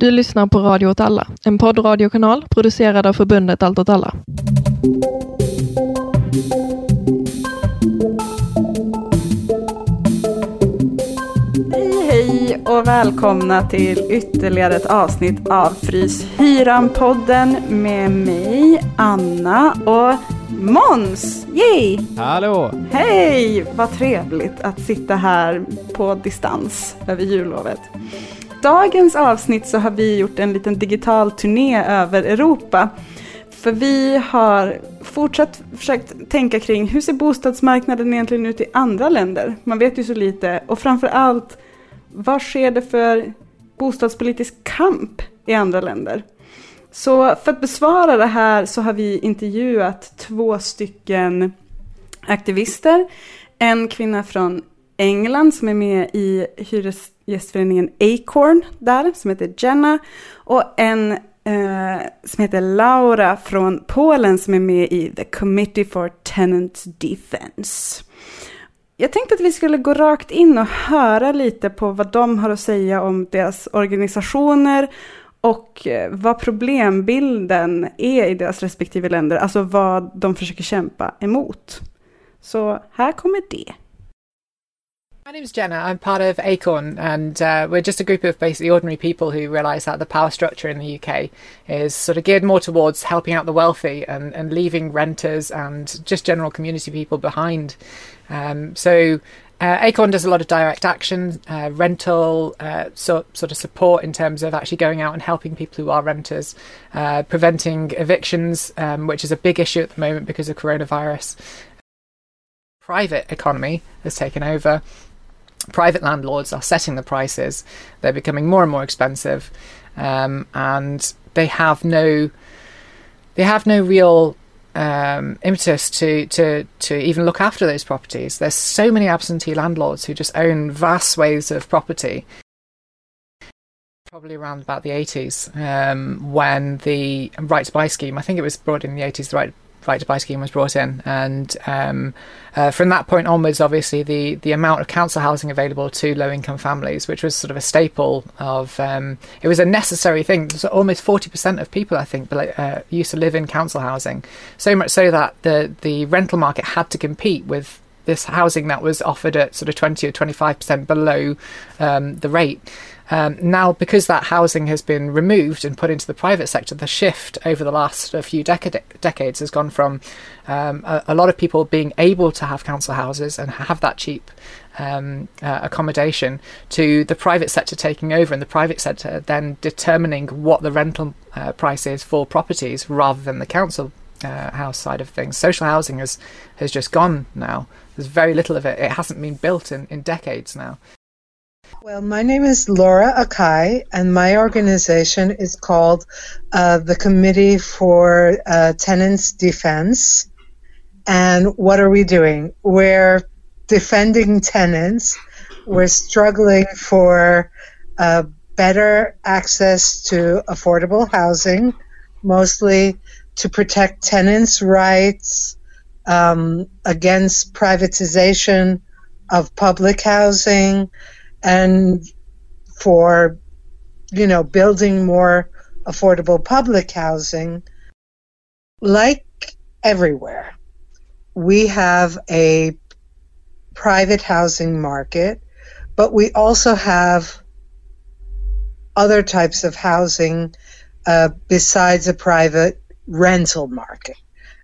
Du lyssnar på Radio åt alla, en poddradiokanal producerad av förbundet Allt åt alla. Hej hej och välkomna till ytterligare ett avsnitt av Frys hyran-podden med mig, Anna och Måns. Yay! Hallå! Hej! Vad trevligt att sitta här på distans över jullovet. Dagens avsnitt så har vi gjort en liten digital turné över Europa. För vi har fortsatt försökt tänka kring hur ser bostadsmarknaden egentligen ut i andra länder? Man vet ju så lite och framför allt vad sker det för bostadspolitisk kamp i andra länder? Så för att besvara det här så har vi intervjuat två stycken aktivister. En kvinna från England som är med i hyresgästföreningen Acorn där, som heter Jenna. Och en eh, som heter Laura från Polen som är med i The Committee for Tenant Defense. Jag tänkte att vi skulle gå rakt in och höra lite på vad de har att säga om deras organisationer och eh, vad problembilden är i deras respektive länder, alltså vad de försöker kämpa emot. Så här kommer det. My name's Jenna. I'm part of Acorn, and uh, we're just a group of basically ordinary people who realise that the power structure in the UK is sort of geared more towards helping out the wealthy and, and leaving renters and just general community people behind. Um, so uh, Acorn does a lot of direct action, uh, rental uh, so, sort of support in terms of actually going out and helping people who are renters, uh, preventing evictions, um, which is a big issue at the moment because of coronavirus. Private economy has taken over. Private landlords are setting the prices. They're becoming more and more expensive, um, and they have no they have no real um, impetus to, to, to even look after those properties. There's so many absentee landlords who just own vast swathes of property. Probably around about the 80s, um, when the right to buy scheme, I think it was brought in the 80s, the right right to buy scheme was brought in, and um, uh, from that point onwards, obviously the the amount of council housing available to low income families, which was sort of a staple of, um, it was a necessary thing. So almost forty percent of people, I think, uh, used to live in council housing, so much so that the the rental market had to compete with this housing that was offered at sort of 20 or 25% below um, the rate. Um, now, because that housing has been removed and put into the private sector, the shift over the last few decade, decades has gone from um, a, a, lot of people being able to have council houses and have that cheap um, uh, accommodation to the private sector taking over and the private sector then determining what the rental uh, price is for properties rather than the council uh, house side of things. Social housing has has just gone now. There's very little of it. It hasn't been built in, in decades now. Well, my name is Laura Akai, and my organization is called uh, the Committee for uh, Tenants Defense. And what are we doing? We're defending tenants. We're struggling for uh, better access to affordable housing, mostly to protect tenants' rights um, against privatization of public housing and for you know building more affordable public housing like everywhere we have a private housing market but we also have other types of housing uh, besides a private rental market.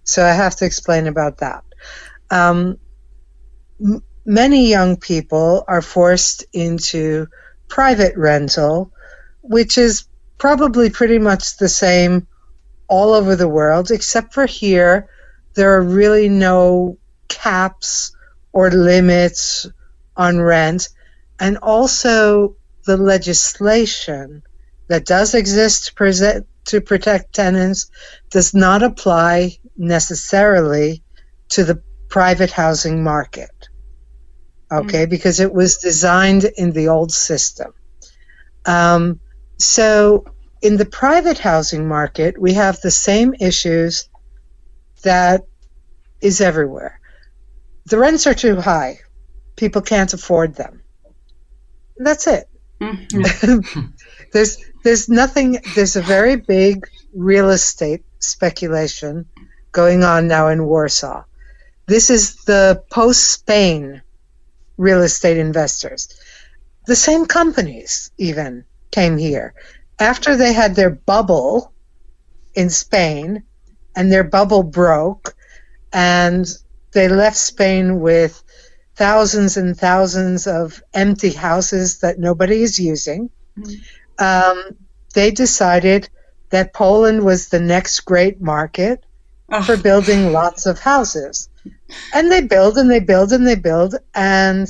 So i have to explain about that. Um, many young people are forced into private rental, which is probably pretty much the same all over the world, except for here, there are really no caps or limits on rent. And also, the legislation that does exist to, present, to protect tenants does not apply necessarily to the private housing market okay, mm-hmm. because it was designed in the old system. Um, so, in the private housing market, we have the same issues that is everywhere. The rents are too high, people can't afford them. That's it. Mm-hmm. there's there's nothing, there's a very big real estate speculation going on now in Warsaw. This is the post Spain real estate investors. The same companies even came here. After they had their bubble in Spain and their bubble broke and they left Spain with thousands and thousands of empty houses that nobody is using. Um, they decided that Poland was the next great market for building lots of houses. And they build and they build and they build, and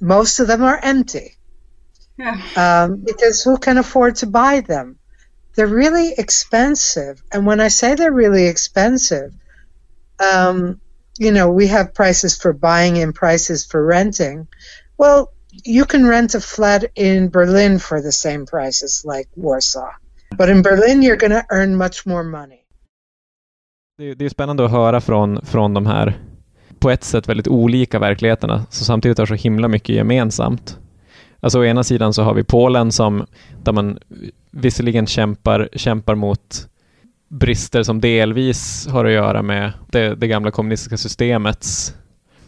most of them are empty Yeah. um, because who can afford to buy them? They're really expensive. And when I say they're really expensive, um, you know, we have prices for buying and prices for renting. Well, you can rent a flat in Berlin for the same prices like Warsaw. But in Berlin, you're going to earn much more money. Det, är- det är spännande att höra från, från de här på ett sätt väldigt olika verkligheterna som samtidigt har så himla mycket gemensamt. Alltså å ena sidan så har vi Polen som där man visserligen kämpar, kämpar mot brister som delvis har att göra med det, det gamla kommunistiska systemets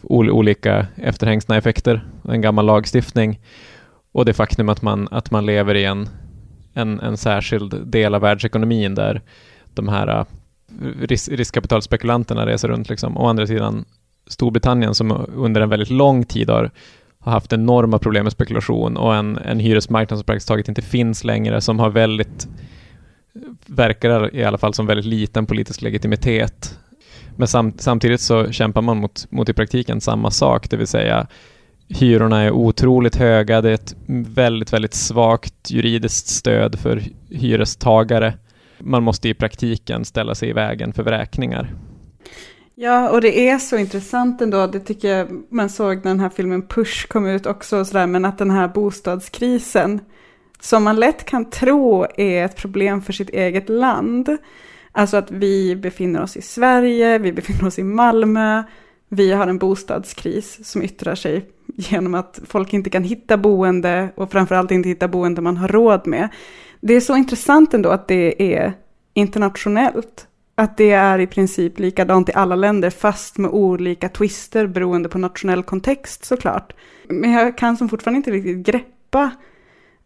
ol, olika efterhängsna effekter, en gammal lagstiftning och det faktum att man, att man lever i en, en, en särskild del av världsekonomin där de här ris riskkapitalspekulanterna reser runt. Liksom. Å andra sidan Storbritannien som under en väldigt lång tid har, har haft enorma problem med spekulation och en, en hyresmarknad som praktiskt taget inte finns längre som har väldigt, verkar i alla fall som väldigt liten politisk legitimitet. Men sam, samtidigt så kämpar man mot, mot i praktiken samma sak, det vill säga hyrorna är otroligt höga, det är ett väldigt, väldigt svagt juridiskt stöd för hyrestagare man måste i praktiken ställa sig i vägen för vräkningar. Ja, och det är så intressant ändå, det tycker jag man såg när den här filmen Push kom ut också, sådär, men att den här bostadskrisen, som man lätt kan tro är ett problem för sitt eget land, alltså att vi befinner oss i Sverige, vi befinner oss i Malmö, vi har en bostadskris som yttrar sig genom att folk inte kan hitta boende och framförallt inte hitta boende man har råd med. Det är så intressant ändå att det är internationellt. Att det är i princip likadant i alla länder fast med olika twister beroende på nationell kontext såklart. Men jag kan som fortfarande inte riktigt greppa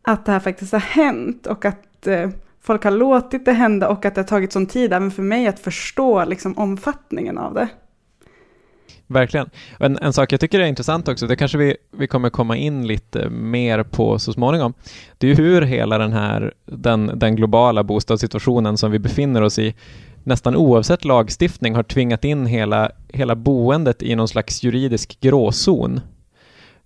att det här faktiskt har hänt och att eh, folk har låtit det hända och att det har tagit sån tid även för mig att förstå liksom, omfattningen av det. Verkligen. En, en sak jag tycker är intressant också, det kanske vi, vi kommer komma in lite mer på så småningom, det är ju hur hela den här, den, den globala bostadssituationen som vi befinner oss i, nästan oavsett lagstiftning, har tvingat in hela, hela boendet i någon slags juridisk gråzon.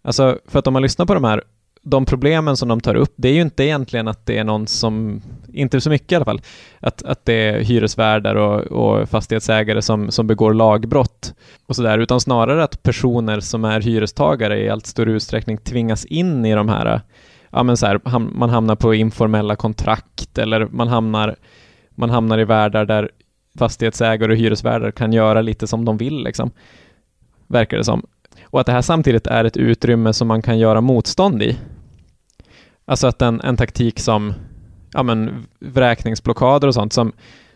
Alltså, för att om man lyssnar på de här de problemen som de tar upp, det är ju inte egentligen att det är någon som, inte så mycket i alla fall, att, att det är hyresvärdar och, och fastighetsägare som, som begår lagbrott och sådär, utan snarare att personer som är hyrestagare i allt större utsträckning tvingas in i de här, ja men så här, ham, man hamnar på informella kontrakt eller man hamnar, man hamnar i världar där fastighetsägare och hyresvärdar kan göra lite som de vill liksom, verkar det som. Och att det här samtidigt är ett utrymme som man kan göra motstånd i. Alltså att en, en taktik som ja men, vräkningsblockader och sånt som,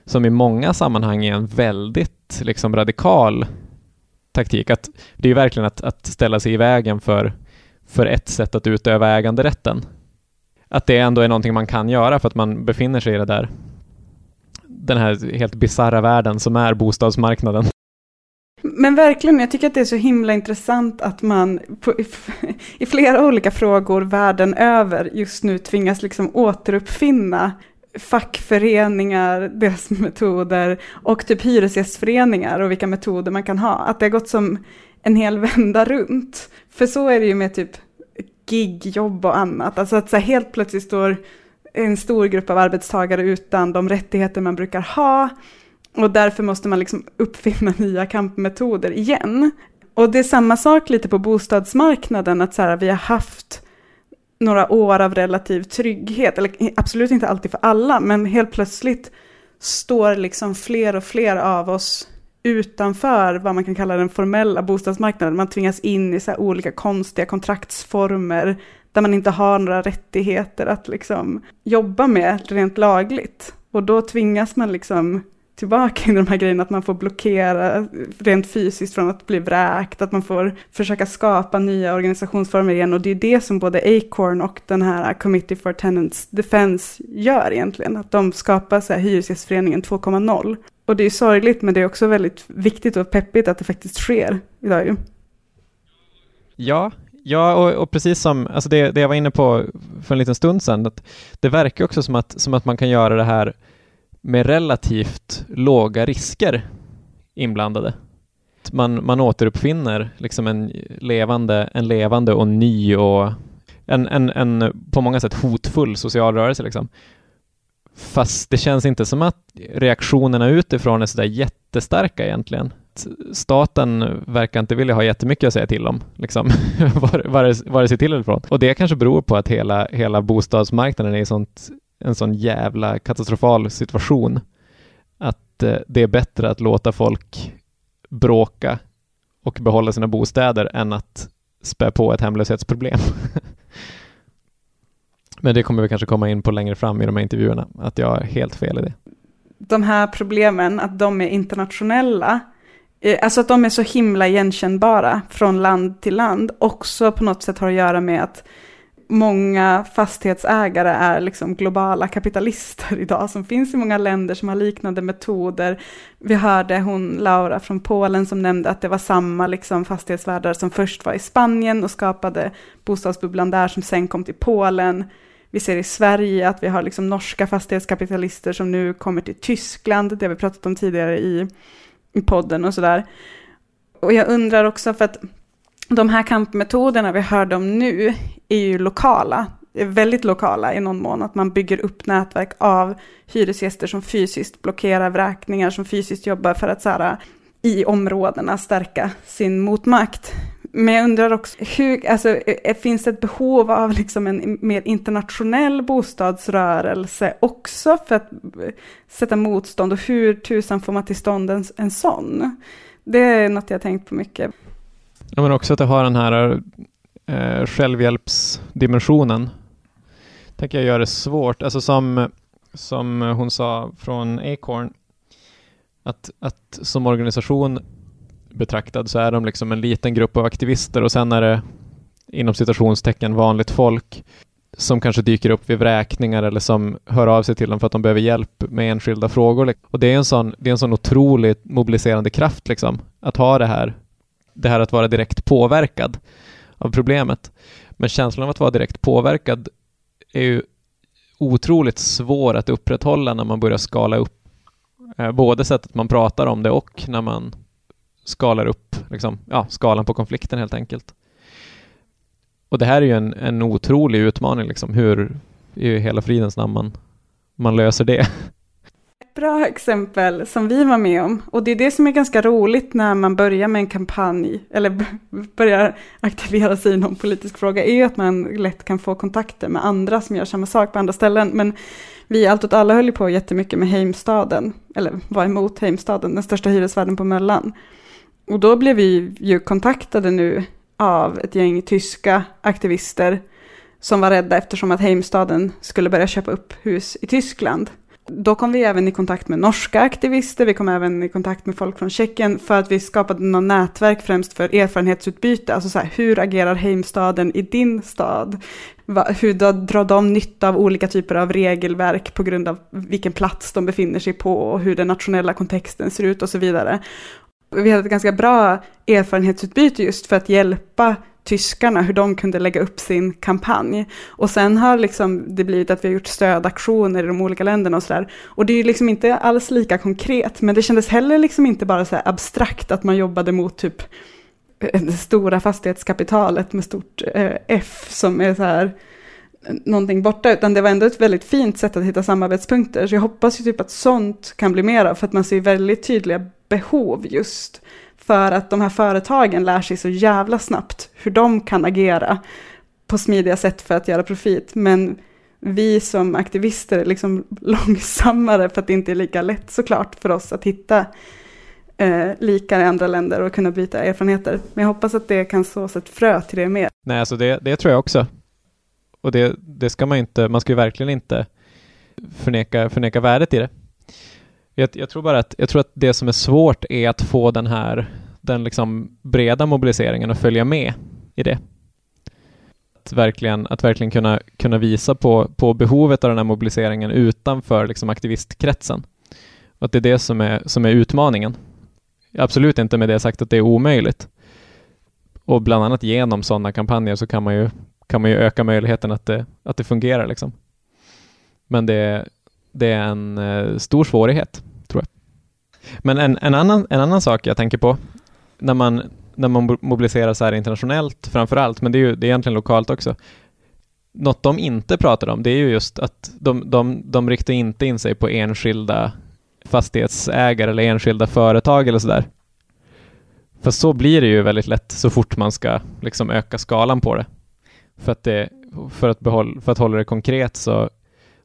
som i många sammanhang är en väldigt liksom, radikal taktik. Att, det är ju verkligen att, att ställa sig i vägen för, för ett sätt att utöva äganderätten. Att det ändå är någonting man kan göra för att man befinner sig i det där den här helt bizarra världen som är bostadsmarknaden. Men verkligen, jag tycker att det är så himla intressant att man på, i, i, flera olika frågor världen över just nu tvingas liksom återuppfinna fackföreningar, deras metoder och typ hyresgästföreningar och vilka metoder man kan ha. Att det har gått som en hel vända runt. För så är det ju med typ gigjobb och annat. Alltså att så helt plötsligt står en stor grupp av arbetstagare utan de rättigheter man brukar ha. Och därför måste man liksom uppfinna nya kampmetoder igen. Och det är samma sak lite på bostadsmarknaden, att så här, vi har haft några år av relativ trygghet, eller absolut inte alltid för alla, men helt plötsligt står liksom fler och fler av oss utanför vad man kan kalla den formella bostadsmarknaden. Man tvingas in i så olika konstiga kontraktsformer där man inte har några rättigheter att liksom jobba med rent lagligt. Och då tvingas man liksom tillbaka in i de här grejerna, att man får blockera rent fysiskt från att bli vräkt, att man får försöka skapa nya organisationsformer igen. Och det är det som både Acorn och den här Committee for Tenants Defense gör egentligen, att de skapar så här Hyresgästföreningen 2.0. Och det är sorgligt, men det är också väldigt viktigt och peppigt att det faktiskt sker idag ju. Ja, Ja, och, och, precis som alltså det, det jag var inne på för en liten stund sedan, att det verkar också som att, som att man kan göra det här med relativt låga risker inblandade. Man, man återuppfinner liksom en levande, en levande och ny och en, en, en på många sätt hotfull social rörelse. Liksom. Fast det känns inte som att reaktionerna utifrån är sådär jättestarka egentligen. Staten verkar inte vilja ha jättemycket att säga till om, liksom, vare sig till eller från. Och det kanske beror på att hela, hela bostadsmarknaden är i sånt en sån jävla katastrofal situation att eh, det är bättre att låta folk bråka och behålla sina bostäder än att spä på ett hemlöshetsproblem. Men det kommer vi kanske komma in på längre fram i de här intervjuerna, att jag har helt fel i det. De här problemen, att de är internationella, eh, alltså att de är så himla igenkännbara från land till land, också på något sätt har att göra med att många fastighetsägare är liksom globala kapitalister idag som finns i många länder som har liknande metoder. Vi hörde hon Laura från Polen som nämnde att det var samma liksom fastighetsvärdar som först var i Spanien och skapade bostadsbubblan där som sen kom till Polen. Vi ser i Sverige att vi har liksom norska fastighetskapitalister som nu kommer till Tyskland, det har vi pratat om tidigare i, i podden och sådär. Och jag undrar också för att de här kampmetoderna vi hörde om nu är ju lokala, väldigt lokala i någon mån, att man bygger upp nätverk av hyresgäster som fysiskt blockerar vräkningar, som fysiskt jobbar för att så här, i områdena stärka sin motmakt. Men jag undrar också, hur, alltså, finns det ett behov av liksom en mer internationell bostadsrörelse också för att sätta motstånd och hur tusan får man till stånd en, en sån? Det är något jag tänkt på mycket. Ja, men också att det har den här eh, självhjälpsdimensionen. Tänker jag gör det svårt. Alltså som, som hon sa från Acorn, att, att som organisation betraktad så är de liksom en liten grupp av aktivister och sen är det inom citationstecken vanligt folk som kanske dyker upp vid vräkningar eller som hör av sig till dem för att de behöver hjälp med enskilda frågor. Och det är en sån, det är en sån otroligt mobiliserande kraft liksom, att ha det här det här att vara direkt påverkad av problemet. Men känslan av att vara direkt påverkad är ju otroligt svår att upprätthålla när man börjar skala upp eh, både sättet man pratar om det och när man skalar upp liksom, ja, skalan på konflikten helt enkelt. Och det här är ju en, en otrolig utmaning, liksom, hur i hela fridens namn man, man löser det. bra exempel som vi var med om. Och det är det som är ganska roligt när man börjar med en kampanj, eller börjar aktivera sig i någon politisk fråga, är ju att man lätt kan få kontakter med andra som gör samma sak på andra ställen. Men vi Allt åt alla höll ju på jättemycket med Heimstaden, eller var emot Heimstaden, den största hyresvärden på Möllan. Och då blev vi ju kontaktade nu av ett gäng tyska aktivister som var rädda eftersom att Heimstaden skulle börja köpa upp hus i Tyskland. Då kom vi även i kontakt med norska aktivister, vi kom även i kontakt med folk från Tjeckien för att vi skapade något nätverk främst för erfarenhetsutbyte. Alltså så här, hur agerar Heimstaden i din stad? Hur drar de nytta av olika typer av regelverk på grund av vilken plats de befinner sig på och hur den nationella kontexten ser ut och så vidare. Vi hade ett ganska bra erfarenhetsutbyte just för att hjälpa tyskarna, hur de kunde lägga upp sin kampanj. Och sen har liksom det blivit att vi har gjort stödaktioner i de olika länderna och sådär. Och det är liksom inte alls lika konkret, men det kändes heller liksom inte bara så abstrakt att man jobbade mot typ eh, det stora fastighetskapitalet med stort eh, F som är så här eh, någonting borta, utan det var ändå ett väldigt fint sätt att hitta samarbetspunkter. Så jag hoppas ju typ att sånt kan bli mer av, för att man ser väldigt tydliga behov just för att de här företagen lär sig så jävla snabbt hur de kan agera på smidiga sätt för att göra profit. Men vi som aktivister är liksom långsammare för att det inte är lika lätt såklart för oss att hitta eh, likar i andra länder och kunna byta erfarenheter. Men jag hoppas att det kan sås ett frö till det mer. Nej, alltså det, det tror jag också. och det, det ska man inte, man ska ju verkligen inte förneka, förneka värdet i det. Jag, jag, tror bara att, jag tror att det som är svårt är att få den här, den liksom breda mobiliseringen att följa med i det. Att verkligen, att verkligen kunna, kunna visa på, på behovet av den här mobiliseringen utanför liksom aktivistkretsen. Och att det är det som är, som är utmaningen. Absolut inte med det sagt att det är omöjligt. Och bland annat genom sådana kampanjer så kan man ju, kan man ju öka möjligheten att det, att det fungerar. Liksom. Men det, det är en eh, stor svårighet, tror jag. Men en, en, annan, en annan sak jag tänker på när man, när man mobiliserar så här internationellt framför allt, men det är ju det är egentligen lokalt också. Något de inte pratar om, det är ju just att de, de, de riktar inte in sig på enskilda fastighetsägare eller enskilda företag eller sådär. För så blir det ju väldigt lätt så fort man ska liksom öka skalan på det. För att, det, för att, behåll, för att hålla det konkret så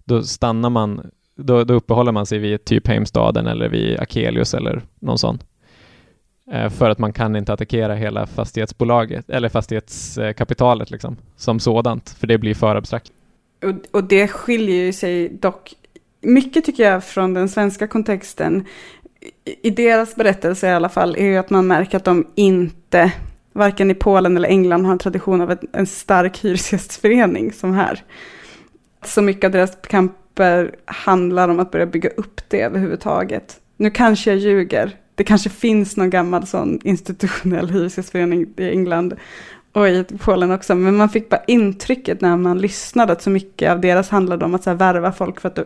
då stannar man, då, då uppehåller man sig vid typ Heimstaden eller vid Akelius eller någon sån. Eh, för att man kan inte attackera hela fastighetsbolaget eller fastighetskapitalet liksom, som sådant, för det blir för abstrakt. Och, och det skiljer ju sig dock mycket tycker jag från den svenska kontexten. I deras berättelse i alla fall är ju att man märker att de inte, varken i Polen eller England, har en tradition av en stark hyresgästförening som här så mycket av deras kamper handlar om att börja bygga upp det överhuvudtaget. Nu kanske jag ljuger. Det kanske finns någon gammal sån institutionell hyresgästförening i England och i Polen också. Men man fick bara intrycket när man lyssnade att så mycket av deras handlade om att så här värva folk för att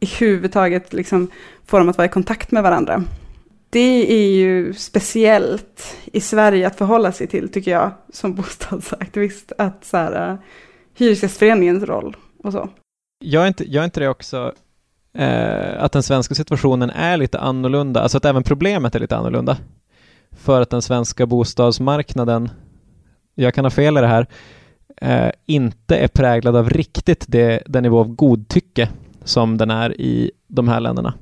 i huvudtaget liksom få dem att vara i kontakt med varandra. Det är ju speciellt i Sverige att förhålla sig till, tycker jag, som bostadsaktivist, att så här, eh, hyresgästföreningens roll och så. Jag är inte, jag är inte det också eh, att den svenska situationen är lite annorlunda, alltså att även problemet är lite annorlunda. För att den svenska bostadsmarknaden, jag kan ha fel i det här, eh, inte är präglad av riktigt det, den nivå av godtycke som den är i de här länderna.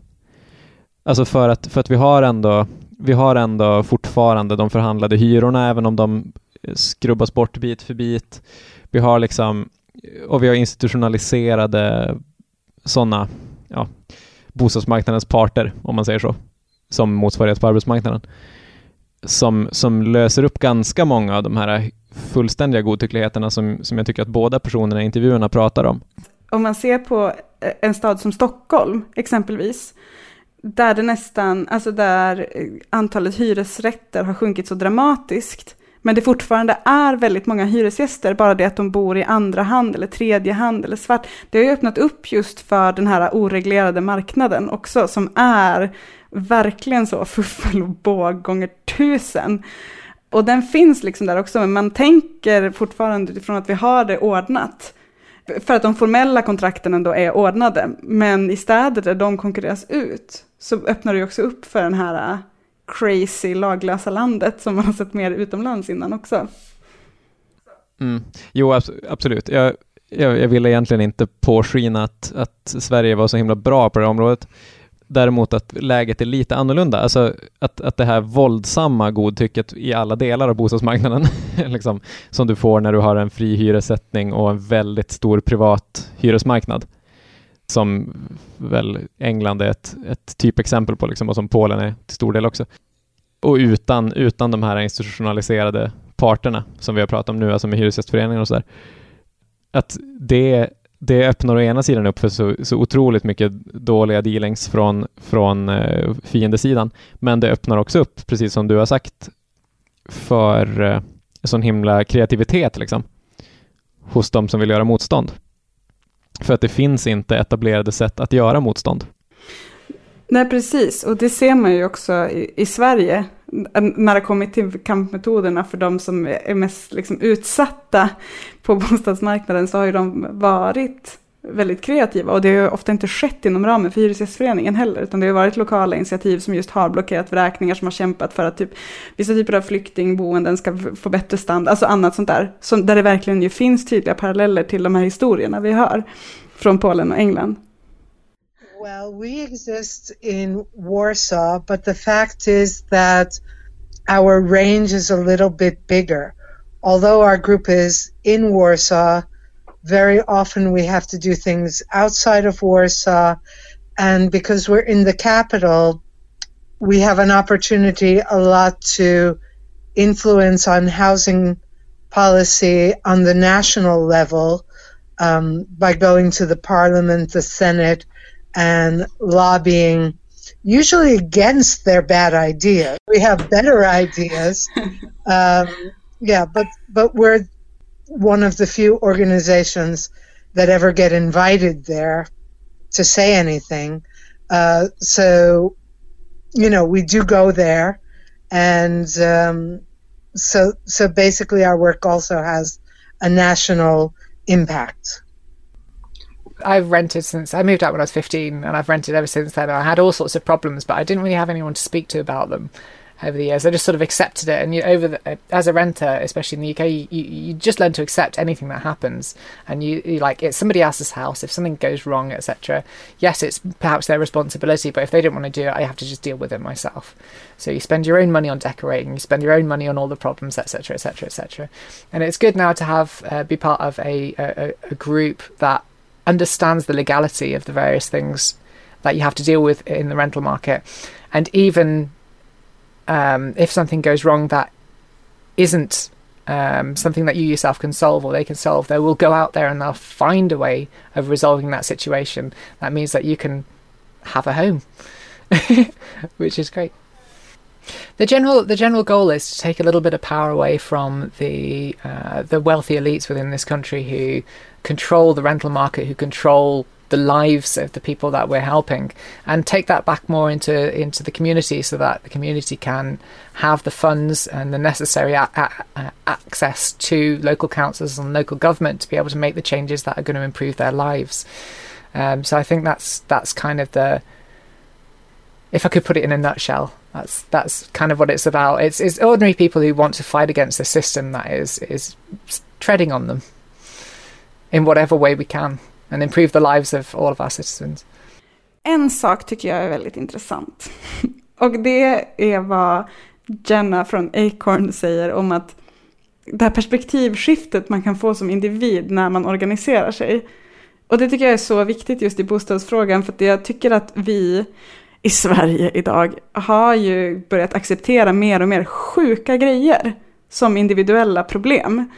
Alltså för att, för att vi har ändå vi har ändå fortfarande de förhandlade hyrorna, även om de eh, skrubbas bort bit för bit. Vi har liksom och vi har institutionaliserade sådana ja, bostadsmarknadens parter, om man säger så, som motsvarighet på arbetsmarknaden, som, som löser upp ganska många av de här fullständiga godtyckligheterna som, som jag tycker att båda personerna i intervjuerna pratar om. Om man ser på eh, en stad som Stockholm, exempelvis, där det nästan, alltså där eh, antalet hyresrätter har sjunkit så dramatiskt, men det fortfarande är väldigt många hyresgäster, bara det att de bor i andra hand eller tredje hand eller svart. Det har ju öppnat upp just för den här oreglerade marknaden också, som är verkligen så fuffel och båg gånger tusen. Och den finns liksom där också, men man tänker fortfarande utifrån att vi har det ordnat. För att de formella kontrakten ändå är ordnade, men i städer där de konkurreras ut, så öppnar det ju också upp för den här crazy laglösa landet som man har sett mer utomlands innan också. Mm. Jo, absolut. Jag, jag, jag ville egentligen inte påskina att, att Sverige var så himla bra på det här området. Däremot att läget är lite annorlunda, alltså att, att det här våldsamma godtycket i alla delar av bostadsmarknaden, liksom, som du får när du har en fri hyressättning och en väldigt stor privat hyresmarknad, som väl England är ett, ett typexempel på, liksom, och som Polen är till stor del också. Och utan, utan de här institutionaliserade parterna som vi har pratat om nu, alltså med Hyresgästföreningen och sådär. Att det, det öppnar å ena sidan upp för så, så otroligt mycket dåliga dealings från, från eh, fiendesidan, men det öppnar också upp, precis som du har sagt, för eh, sån himla kreativitet liksom, hos de som vill göra motstånd. För att det finns inte etablerade sätt att göra motstånd. Nej, precis. Och det ser man ju också i, i Sverige. När det kommer till kampmetoderna för de som är mest liksom, utsatta på bostadsmarknaden så har ju de varit väldigt kreativa. Och det har ju ofta inte skett inom ramen för Hyresgästföreningen heller. Utan det har varit lokala initiativ som just har blockerat vräkningar som har kämpat för att typ, vissa typer av flyktingboenden ska få bättre standard. Alltså annat sånt där. Som, där det verkligen ju finns tydliga paralleller till de här historierna vi hör från Polen och England. Well, we exist in Warsaw, but the fact is that our range is a little bit bigger. Although our group is in Warsaw, very often we have to do things outside of Warsaw. And because we're in the capital, we have an opportunity a lot to influence on housing policy on the national level um, by going to the parliament, the Senate, and lobbying usually against their bad ideas. We have better ideas. um, yeah, but but we're one of the few organizations that ever get invited there to say anything. Uh, so, you know, we do go there, and um, so so basically, our work also has a national impact. I've rented since I moved out when I was 15 and I've rented ever since then. I had all sorts of problems, but I didn't really have anyone to speak to about them over the years. I just sort of accepted it. And you, over the, as a renter, especially in the UK, you, you just learn to accept anything that happens. And you, you like it's somebody else's house. If something goes wrong, etc. Yes, it's perhaps their responsibility, but if they don't want to do it, I have to just deal with it myself. So you spend your own money on decorating, you spend your own money on all the problems, etc., etc., etc. And it's good now to have uh, be part of a, a, a group that understands the legality of the various things that you have to deal with in the rental market, and even um, if something goes wrong that isn't um, something that you yourself can solve or they can solve, they will go out there and they'll find a way of resolving that situation. That means that you can have a home, which is great. The general the general goal is to take a little bit of power away from the uh, the wealthy elites within this country who control the rental market, who control the lives of the people that we're helping, and take that back more into into the community, so that the community can have the funds and the necessary a- a- access to local councils and local government to be able to make the changes that are going to improve their lives. Um, so I think that's that's kind of the if I could put it in a nutshell, that's that's kind of what it's about. It's it's ordinary people who want to fight against the system that is is treading on them in whatever way we can and improve the lives of all of our citizens. En sak tycker jag är väldigt intressant. Och det är vad Jenna från Acorn säger om att det här perspektivskiftet man kan få som individ när man organiserar sig. Och det tycker jag är så viktigt just i bostadsfrågan för att jag tycker att vi i Sverige idag har ju börjat acceptera mer och mer sjuka grejer som individuella problem.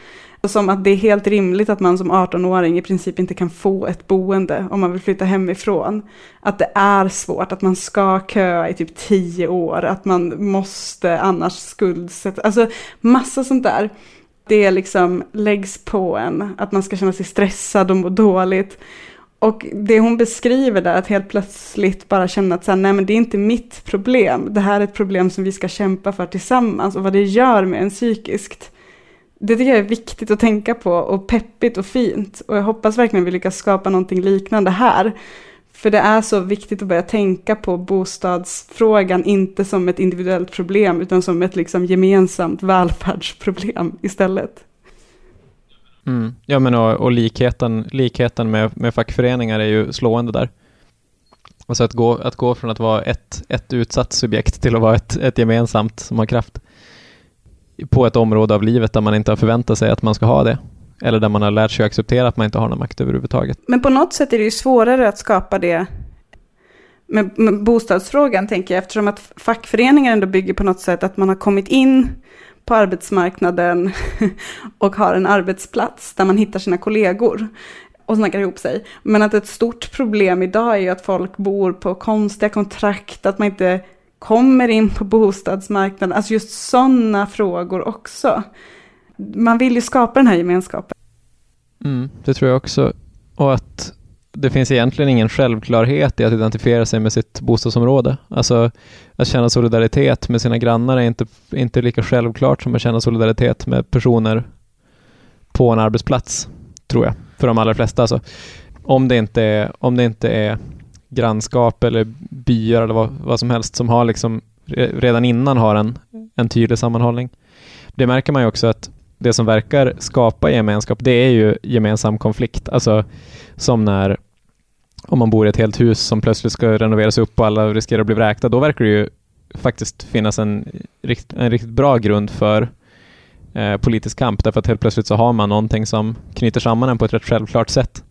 Som att det är helt rimligt att man som 18-åring i princip inte kan få ett boende om man vill flytta hemifrån. Att det är svårt, att man ska köa i typ 10 år, att man måste annars skuldsätta, alltså massa sånt där. Det liksom läggs på en, att man ska känna sig stressad och må dåligt. Och det hon beskriver där, att helt plötsligt bara känna att så här, nej men det är inte mitt problem, det här är ett problem som vi ska kämpa för tillsammans och vad det gör med en psykiskt. Det tycker jag är viktigt att tänka på och peppigt och fint. Och jag hoppas verkligen vi lyckas skapa någonting liknande här. För det är så viktigt att börja tänka på bostadsfrågan, inte som ett individuellt problem, utan som ett liksom gemensamt välfärdsproblem istället. Mm. Ja, men och, och, likheten, likheten med, med fackföreningar är ju slående där. Alltså att gå, att gå från att vara ett, ett utsatt subjekt till att vara ett, ett gemensamt som har kraft på ett område av livet där man inte har förväntat sig att man ska ha det. Eller där man har lärt sig att acceptera att man inte har någon makt överhuvudtaget. Men på något sätt är det ju svårare att skapa det med, med bostadsfrågan, tänker jag, eftersom att fackföreningar ändå bygger på något sätt att man har kommit in på arbetsmarknaden och har en arbetsplats där man hittar sina kollegor och snackar ihop sig. Men att ett stort problem idag är ju att folk bor på konstiga kontrakt, att man inte kommer in på bostadsmarknaden, alltså just sådana frågor också. Man vill ju skapa den här gemenskapen. Mm, det tror jag också. Och att det finns egentligen ingen självklarhet i att identifiera sig med sitt bostadsområde. Alltså att känna solidaritet med sina grannar är inte, inte lika självklart som att känna solidaritet med personer på en arbetsplats, tror jag, för de allra flesta. Alltså, om, det inte är, om det inte är grannskap eller byar eller vad, vad som helst som har liksom redan innan har en, en tydlig sammanhållning. Det märker man ju också att det som verkar skapa gemenskap, det är ju gemensam konflikt. Alltså som när om man bor i ett helt hus som plötsligt ska renoveras upp och alla riskerar att bli vräkta, då verkar det ju faktiskt finnas en, en riktigt bra grund för eh, politisk kamp därför att helt plötsligt så har man någonting som knyter samman en på ett rätt självklart sätt.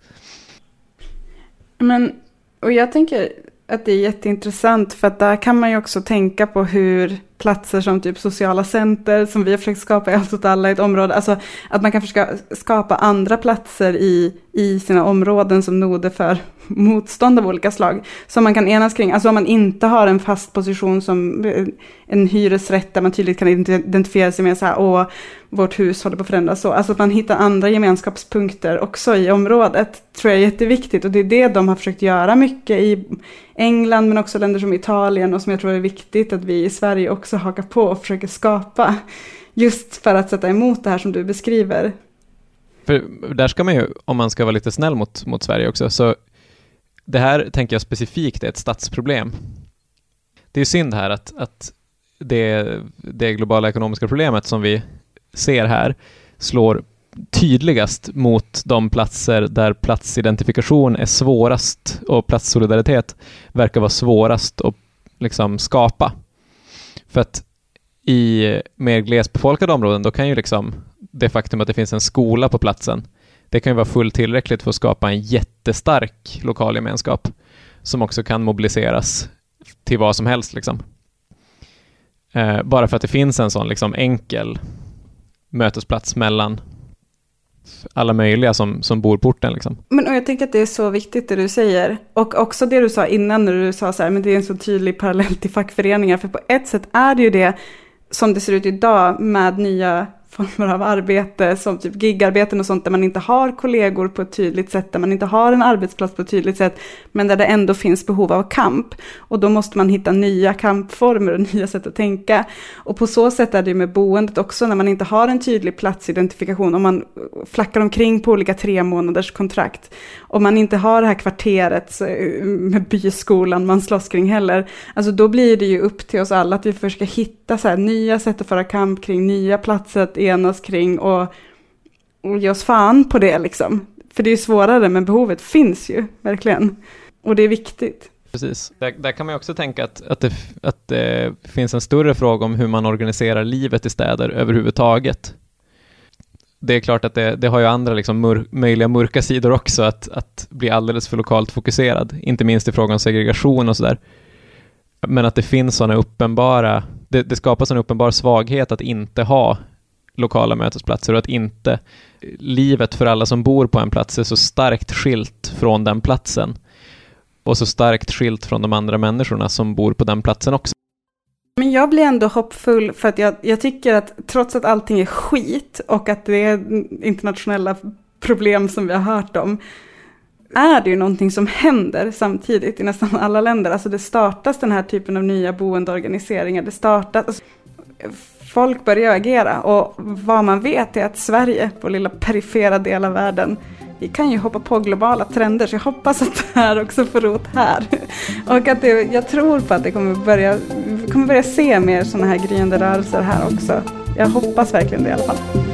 Men, och jag tänker att det är jätteintressant för att där kan man ju också tänka på hur platser som typ sociala center som vi har försökt skapa i Allt åt alla i ett område, alltså att man kan försöka skapa andra platser i, i sina områden som noder för motstånd av olika slag. Som man kan enas kring, alltså om man inte har en fast position som eh, en hyresrätt där man tydligt kan identifiera sig med så här, åh, vårt hus håller på att förändras så. Alltså att man hittar andra gemenskapspunkter också i området, tror jag är jätteviktigt. Och det är det de har försökt göra mycket i England, men också länder som Italien och som jag tror är viktigt att vi i Sverige också hakar på och försöker skapa. Just för att sätta emot det här som du beskriver. För där ska man ju, om man ska vara lite snäll mot, mot Sverige också, så det här tänker jag specifikt är ett stadsproblem. Det är synd här att, att det, det globala ekonomiska problemet som vi ser här slår tydligast mot de platser där platsidentifikation är svårast och platssolidaritet verkar vara svårast att liksom skapa. För att i mer glesbefolkade områden, då kan ju liksom det faktum att det finns en skola på platsen, det kan ju vara fullt tillräckligt för att skapa en jättestark lokal gemenskap som också kan mobiliseras till vad som helst. Liksom. Eh, bara för att det finns en sån liksom enkel mötesplats mellan alla möjliga som, som bor på orten. Liksom. Men och jag tänker att det är så viktigt det du säger. Och också det du sa innan när du sa så här, men det är en så tydlig parallell till fackföreningar. För på ett sätt är det ju det som det ser ut idag med nya former av arbete, som typ gigarbeten och sånt, där man inte har kollegor på ett tydligt sätt, där man inte har en arbetsplats på ett tydligt sätt, men där det ändå finns behov av kamp. Och då måste man hitta nya kampformer och nya sätt att tänka. Och på så sätt är det ju med boendet också, när man inte har en tydlig platsidentifikation, om man flackar omkring på olika tre månaders kontrakt, om man inte har det här kvarteret eh, med byskolan man slåss kring heller, alltså då blir det ju upp till oss alla att vi försöker hitta så nya sätt att föra kamp kring, nya platser att enas kring och, och ge oss fan på det liksom. För det är svårare, men behovet finns ju, verkligen. Och det är viktigt. Precis. Där, där kan man ju också tänka att, att, det, att det finns en större fråga om hur man organiserar livet i städer överhuvudtaget. Det är klart att det, det har ju andra liksom mör, möjliga mörka sidor också, att, att bli alldeles för lokalt fokuserad, inte minst i fråga om segregation och sådär. Men att det finns sådana uppenbara, det, det skapas en uppenbar svaghet att inte ha lokala mötesplatser och att inte livet för alla som bor på en plats är så starkt skilt från den platsen och så starkt skilt från de andra människorna som bor på den platsen också. Men jag blir ändå hoppfull för att jag, jag tycker att trots att allting är skit och att det är internationella problem som vi har hört om, är det ju någonting som händer samtidigt i nästan alla länder. Alltså det startas den här typen av nya boendeorganiseringar, det startas, alltså, folk börjar agera och vad man vet är att Sverige, vår lilla perifera del av världen, vi kan ju hoppa på globala trender så jag hoppas att det här också får rot här. Och att det, jag tror på att det kommer börja, vi kommer börja se mer sådana här gryende rörelser här också. Jag hoppas verkligen det i alla fall.